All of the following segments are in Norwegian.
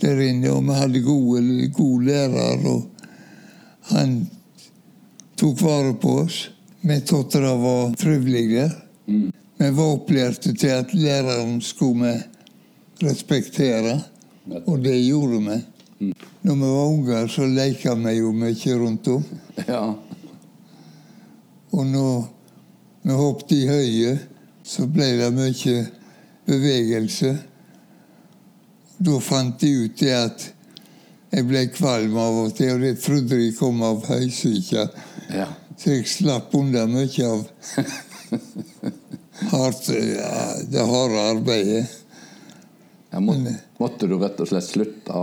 Der inne, og vi hadde gode, gode lærere. Og han tok vare på oss. Vi syntes det var trivelig der. Vi var opplærte til at læreren skulle vi respektere, og det gjorde vi. Når vi var unger, så leka vi jo mye rundt om. Ja. Og når vi hoppet i høyet, så ble det mye bevegelse. Da fant de ut det at jeg ble kvalm av og til, og det trodde de kom av høysyke. ja. Så jeg slapp unna mye av hardt, ja, det harde arbeidet. ja må, måtte du rett og slett slutte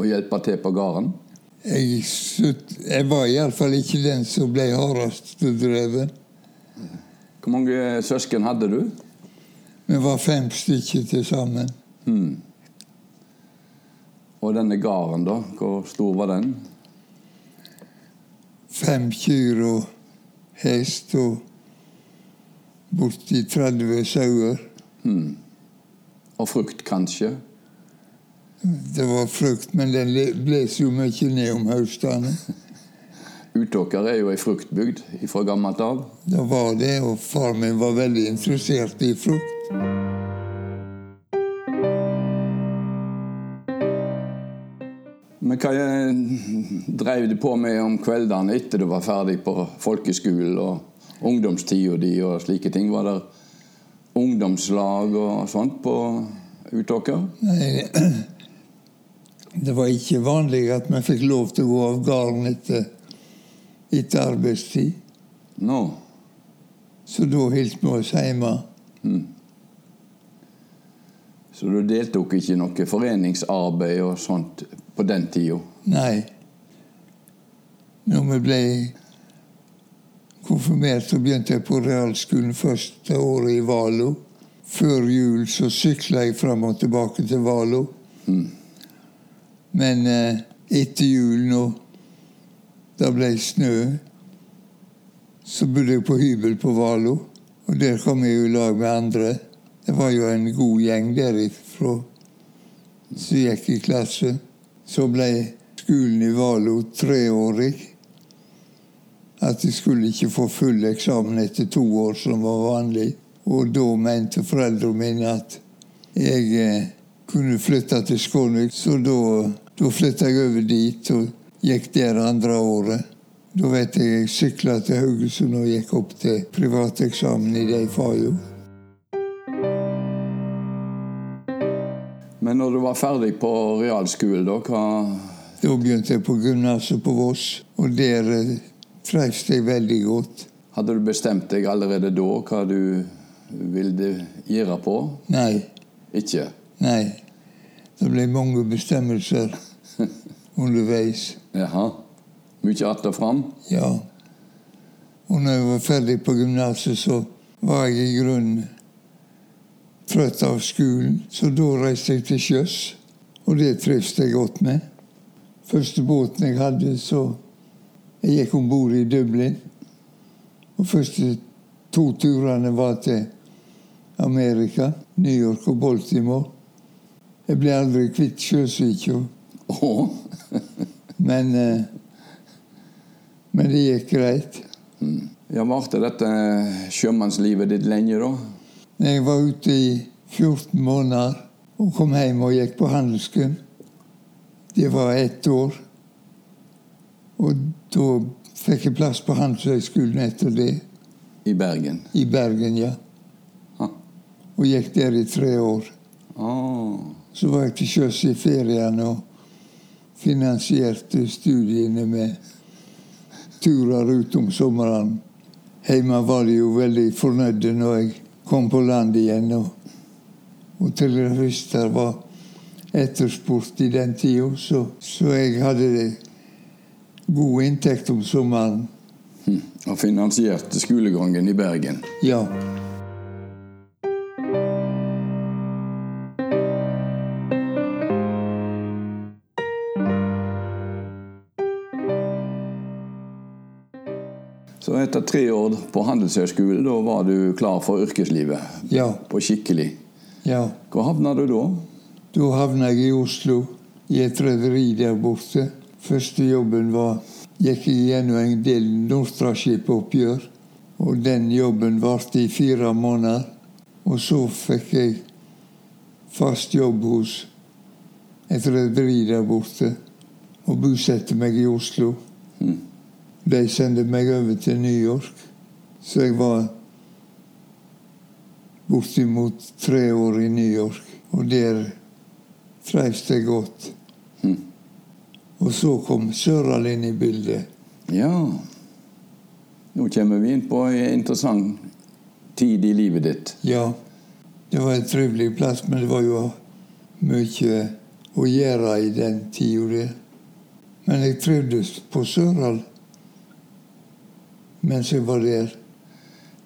å hjelpe til på gården? Jeg, slutt, jeg var iallfall ikke den som ble hardest drevet. Hvor mange søsken hadde du? Vi var fem stykker til sammen. Og denne gården, da? Hvor stor var den? Fem kyr og hest og borti 30 sauer. Og frukt, kanskje? Det var frukt, men den bles jo mye ned om høstene. Utåker er jo ei fruktbygd fra gammelt av. Det var det, og far min var veldig interessert i frukt. Men hva drev du på med om kveldene etter du var ferdig på folkeskolen og ungdomstida di og slike ting? Var det ungdomslag og sånt på Utåker? Nei, det var ikke vanlig at vi fikk lov til å gå av gården etter, etter arbeidstid. Nå. Så da holdt vi oss hjemme. Så du deltok ikke i noe foreningsarbeid og sånt på den tida? Nei. Når vi ble konfirmert, så begynte jeg på realskolen første året i Valo. Før jul så sykla jeg fram og tilbake til Valo. Men eh, etter jul, nå Da ble snø, så bodde jeg på hybel på Valo. Og der kom jeg i lag med andre. Det var jo en god gjeng derifra som gikk i klasse. Så ble skolen i Valo treårig. At de skulle ikke få full eksamen etter to år, som var vanlig. Og da mente foreldrene mine at jeg eh, kunne flytte til Skånvik, så da, da flytta jeg over dit og gikk der andre året. Da vet jeg jeg sykla til Haugesund og gikk opp til privateksamen i de fagene. Men når du var ferdig på realskolen, da, hva Da begynte jeg på gymnaset på Voss, og der eh, jeg veldig godt. Hadde du bestemt deg allerede da hva du ville gjøre på? Nei, Ikke? nei. Det ble mange bestemmelser underveis. Jaha. Mye att og fram? Ja. Og når jeg var ferdig på gymnaset, så var jeg i grunnen trøtt av skolen. Så da reiste jeg til sjøs, og det trives jeg godt med. Første båten jeg hadde, så Jeg gikk om bord i Dublin. Og første to turene var til Amerika, New York og Baltimore. Jeg ble aldri kvitt sjøsyka. Oh. Men, eh, men det gikk greit. ja, Varte dette sjømannslivet ditt lenge, da? Jeg var ute i 14 måneder og kom hjem og gikk på handelsgym. Det var ett år. Og da fikk jeg plass på Handelshøyskolen etter det, I Bergen? i Bergen, ja. Ha. Og gikk der i tre år. Oh. Så var jeg til sjøs i feriene og finansierte studiene med turer ut om sommeren. Hjemme var de jo veldig fornøyde når jeg kom på land igjen. Og, og telegrafister var etterspurt i den tida, så, så jeg hadde god inntekt om sommeren. Hm. Og finansierte skolegangen i Bergen. Ja. Etter tre år på Handelshøyskolen, da var du klar for yrkeslivet? Ja. På skikkelig? ja. Hvor havna du da? Da havna jeg i Oslo, i et rederi der borte. Første jobben var gikk jeg gjennom en del Nortraship-oppgjør. Og den jobben varte i fire måneder. Og så fikk jeg fast jobb hos et rederi der borte. Og bosatte meg i Oslo. Hm. De sendte meg over til New York. Så jeg var bortimot tre år i New York. Og der trives jeg godt. Mm. Og så kom Søral inn i bildet. Ja. Nå kommer vi inn på en interessant tid i livet ditt. Ja, det var en trivelig plass, men det var jo mye å gjøre i den tida der. Men jeg trivdes på Søral mens jeg var der.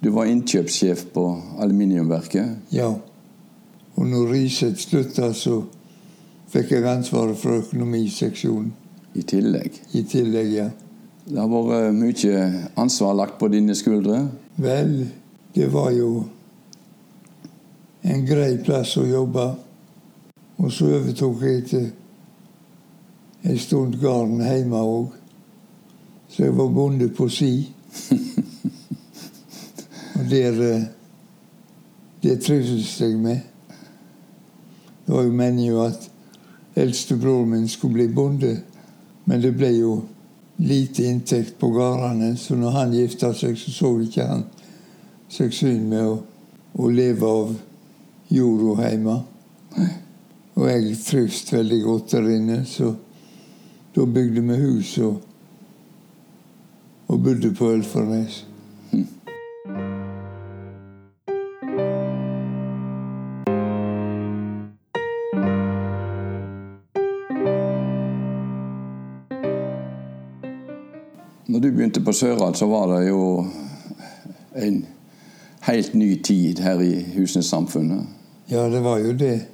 Du var innkjøpssjef på aluminiumverket. Ja. Og når Riset slutta, så fikk jeg ansvaret for økonomiseksjonen i tillegg. i tillegg, ja. Det har vært mye ansvar lagt på dine skuldre. Vel, det var jo en grei plass å jobbe. Og så overtok jeg etter en stund gården hjemme òg. Så jeg var bonde på si. Og der eh, Det trivdes jeg med. Det var jo meningen at eldstebroren min skulle bli bonde. Men det ble jo lite inntekt på gårdene, så når han gifta seg, så så ikke han seg syn med å, å leve av jorda hjemme. Og jeg trivdes veldig godt der inne, så da bygde vi hus og, og bodde på Ølfarnes. Når du begynte på Sørad, så var det jo en helt ny tid her i Husnes-samfunnet. Ja, det var jo det.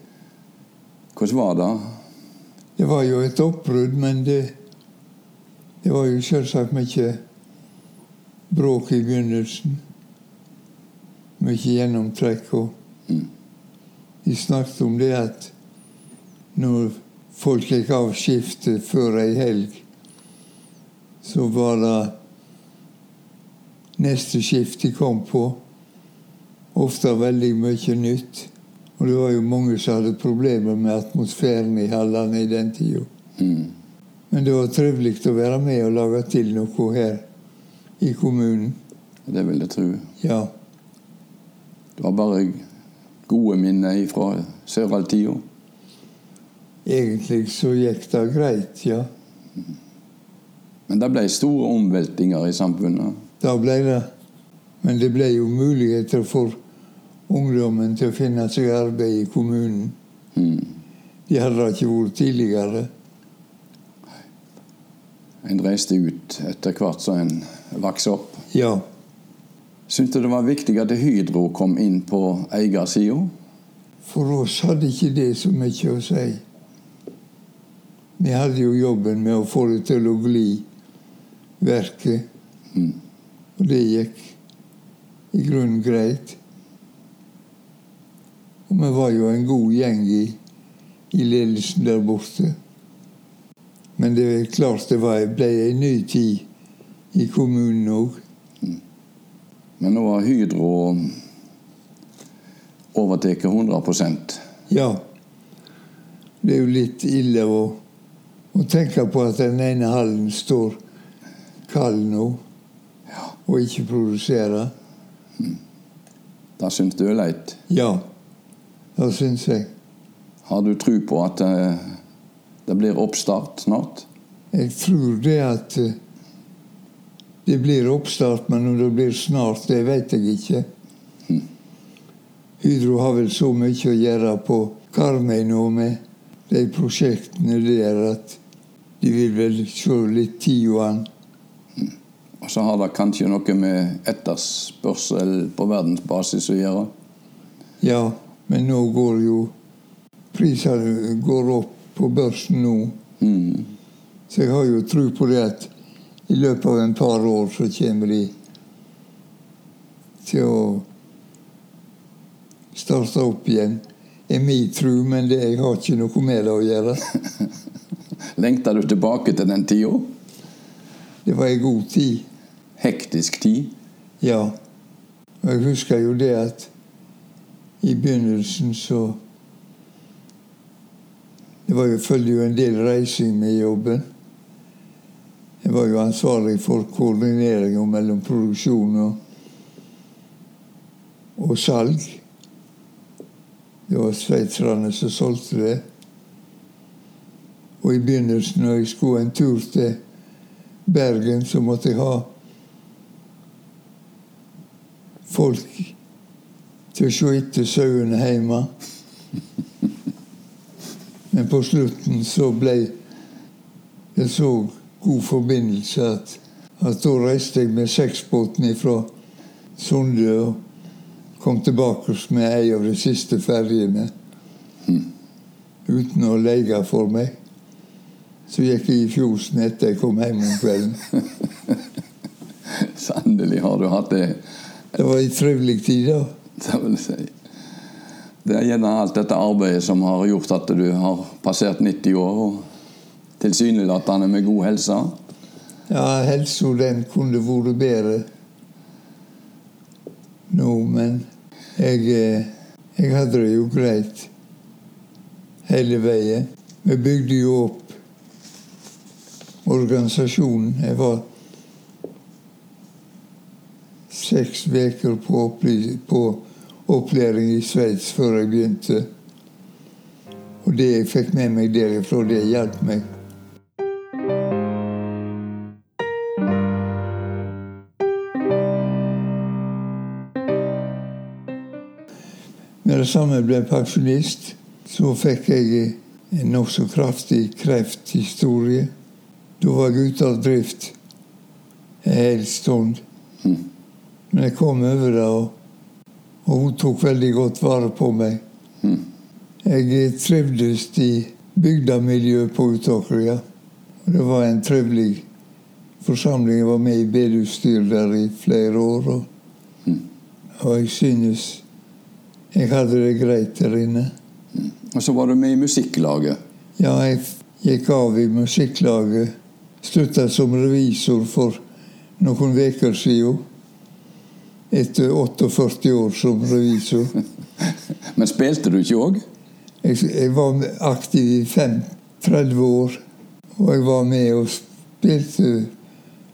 Hvordan var det? Det var jo et oppbrudd, men det, det var jo selvsagt mye bråk i begynnelsen. Mye gjennomtrekk. og Mm. De snakket om det at når folk gikk av skiftet før ei helg, så var det neste skift de kom på, ofte veldig mye nytt. Og det var jo mange som hadde problemer med atmosfæren i hallene i den tida. Mm. Men det var trivelig å være med og lage til noe her i kommunen. Det vil jeg tro. Ja. Det var bare gode minner fra Søral-tida. Egentlig så gikk det greit, ja. Men det ble store omveltninger i samfunnet. Da ble det. Men det ble jo muligheter for ungdommen til å finne seg arbeid i kommunen. Mm. De hadde det ikke vært tidligere. En reiste ut etter hvert som en vokste opp. Ja. Syntes du det var viktig at Hydro kom inn på eiersida? For oss hadde ikke det så mye å si. Vi hadde jo jobben med å få det til å gli, verket. Mm. Og det gikk i grunnen greit. Og vi var jo en god gjeng i, i ledelsen der borte. Men det er klart det var, ble en ny tid i kommunen òg. Men nå har Hydro overtatt 100% Ja. Det er jo litt ille å, å tenke på at den ene hallen står kald nå og ikke produserer. Det syns du er leit. Ja, det syns jeg. Har du tro på at eh, det blir oppstart snart? Jeg tror det at eh, det blir oppstart, men om det blir snart, det vet jeg ikke. Hydro har vel så mye å gjøre på Karmøy nå med de prosjektene der at de vil vel se litt tid an. Og så har det kanskje noe med etterspørsel på verdensbasis å gjøre? Ja, men nå går jo prisene opp på børsen nå. Mm. Så jeg har jo tro på det at i løpet av en par år så kommer de til å starte opp igjen. Det er min tro, men det, jeg har ikke noe med det å gjøre. Lengter du tilbake til den tida? Det var ei god tid. Hektisk tid? Ja. Og jeg husker jo det at i begynnelsen så Det var jo, følger jo en del reising med jobben. Jeg var jo ansvarlig for koordineringa mellom produksjon og, og salg. Det var sveitserne som solgte det. Og i begynnelsen, når jeg skulle en tur til Bergen, så måtte jeg ha folk til å se etter sauene hjemme. Men på slutten så ble det så god forbindelse at, at da reiste jeg med seksbåten fra Sunde og kom tilbake med ei av de siste ferjene. Uten å leie for meg. Så gikk jeg i fjosen etter jeg kom hjem om kvelden. Sannelig har du hatt det. Det var ei trivelig tid, da. Det vil si. Det er gjerne alt dette arbeidet som har gjort at du har passert 90 år og tilsynelatende med god helse. Ja, helsa den kunne vært bedre nå, men jeg, eh, jeg hadde det jo greit hele veien. Vi bygde jo opp organisasjonen. Jeg var seks uker på, på opplæring i Sveits før jeg begynte. Og det jeg fikk med meg derifra, det hjalp meg. Med det samme ble pensjonist, så fikk jeg en nokså kraftig krefthistorie. Da var jeg ute av drift en hel stund. Men jeg kom over det, og, og hun tok veldig godt vare på meg. Jeg trivdes i bygdamiljøet på Utåkria. Det var en trivelig forsamling. Jeg var med i bedehusstyret der i flere år. Og, og jeg synes jeg hadde det greit der inne. Og så var du med i musikklaget. Ja, jeg gikk av i musikklaget. Slutta som revisor for noen uker siden. Etter 48 år som revisor. Men spilte du ikke òg? Jeg, jeg var aktiv i fem, 30 år. Og jeg var med og spilte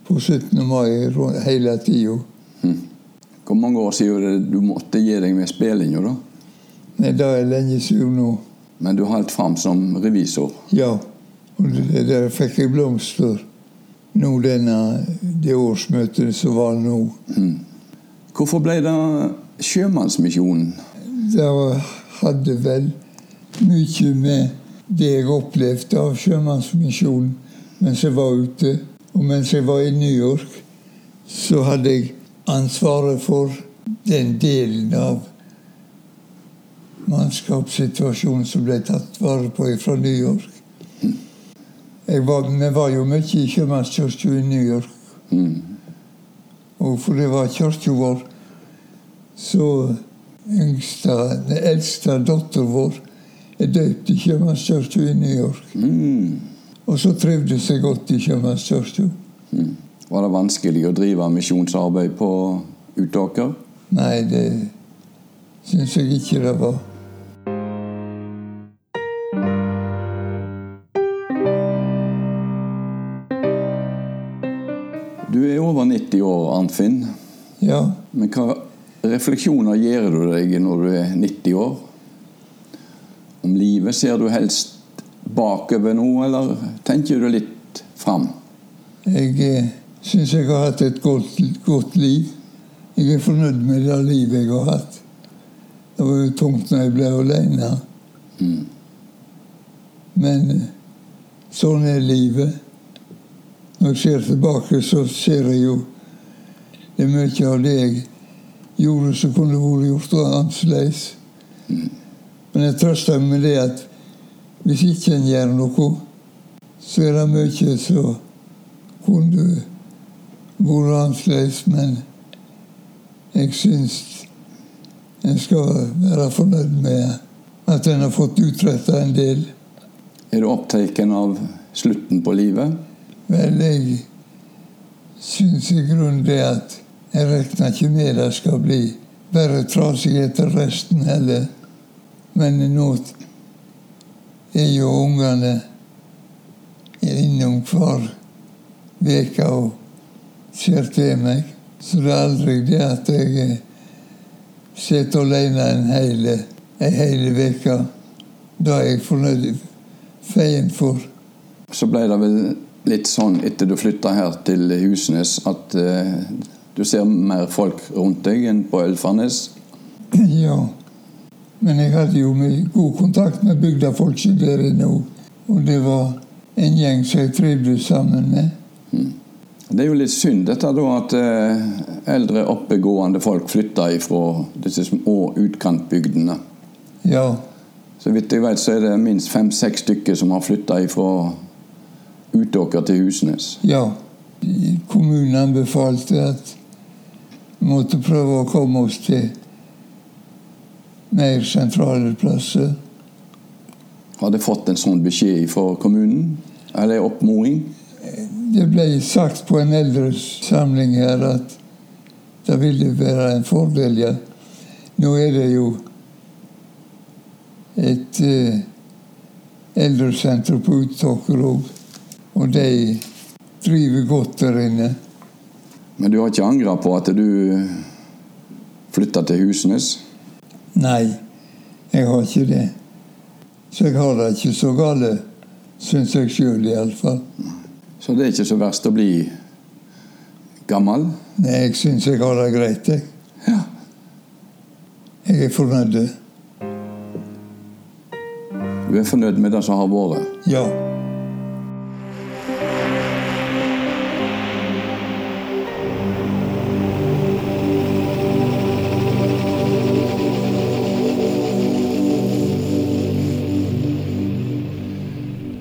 på 17. mai hele tida. Hvor mange år siden du måtte gi deg med spillinga, da? Nei, det er lenge siden nå. Men du holdt fram som revisor? Ja. Og der fikk jeg blomster nå denne, det årsmøtet som var nå. Hvorfor ble det Sjømannsmisjonen? Det hadde vel mye med det jeg opplevde av Sjømannsmisjonen mens jeg var ute. Og mens jeg var i New York, så hadde jeg ansvaret for den delen av mannskapssituasjonen som ble tatt vare på fra New York. Var, vi var jo mye i Sjømannskirken i New York. Og for det var kirka vår, så yngste, den eldste datteren vår er døpt i sjømannskirka i New York. Og så trivdes jeg godt i sjømannskirka. Var det vanskelig å drive misjonsarbeid på Utåker? Nei, det syns jeg ikke det var. Du er over 90 år, Arnfinn. Ja. Men hva refleksjoner gjør du deg når du er 90 år? Om livet ser du helst bakover nå, eller tenker du litt fram? Jeg eh, syns jeg har hatt et godt, godt liv. Jeg er fornøyd med det livet jeg har hatt. Det var jo tungt når jeg ble alene. Mm. Men eh, sånn er livet. Når jeg ser tilbake, så ser jeg jo det er mye av det jeg gjorde som kunne vært gjort annerledes. Men jeg trøster meg med det at hvis ikke en gjør noe, så er det mye som kunne vært annerledes. Men jeg syns en skal være fornøyd med at en har fått utretta en del. Er du opptatt av slutten på livet? Vel, jeg syns i grunnen det at jeg regner ikke med det skal bli bare trasigheter resten heller. Men nå er jo ungene innom hver uke og ser til meg. Så det er aldri det at jeg sitter alene en hel, en uke. Da er jeg fornøyd feien for. Så ble det vel litt sånn etter du flytta her til Husnes at eh, du ser mer folk rundt deg enn på Ølfarnes? Ja. Men jeg hadde jo god kontakt med bygdafolk der inne òg. Og det var en gjeng som jeg trivdes sammen med. Det er jo litt synd dette da at eh, eldre, oppegående folk flytter ifra disse små utkantbygdene. Ja. Så vidt jeg vet, så er det minst fem-seks stykker som har flytta ifra Utåker til Husnes. Ja. Kommunen anbefalte at vi måtte prøve å komme oss til mer sentrale plasser. Har de fått en sånn beskjed fra kommunen? Eller oppmoding? Det ble sagt på en eldresamling her at det ville være en fordel. Ja. Nå er det jo et eh, eldresenter på Utåker òg, og de driver godt der inne. Men du har ikke angra på at du flytta til Husnes? Nei, jeg har ikke det. Så jeg har det ikke så gale, syns jeg sjøl iallfall. Så det er ikke så verst å bli gammel? Nei, jeg syns jeg har det greit, jeg. Ja. Jeg er fornøyd. Du er fornøyd med det som har vært? Ja.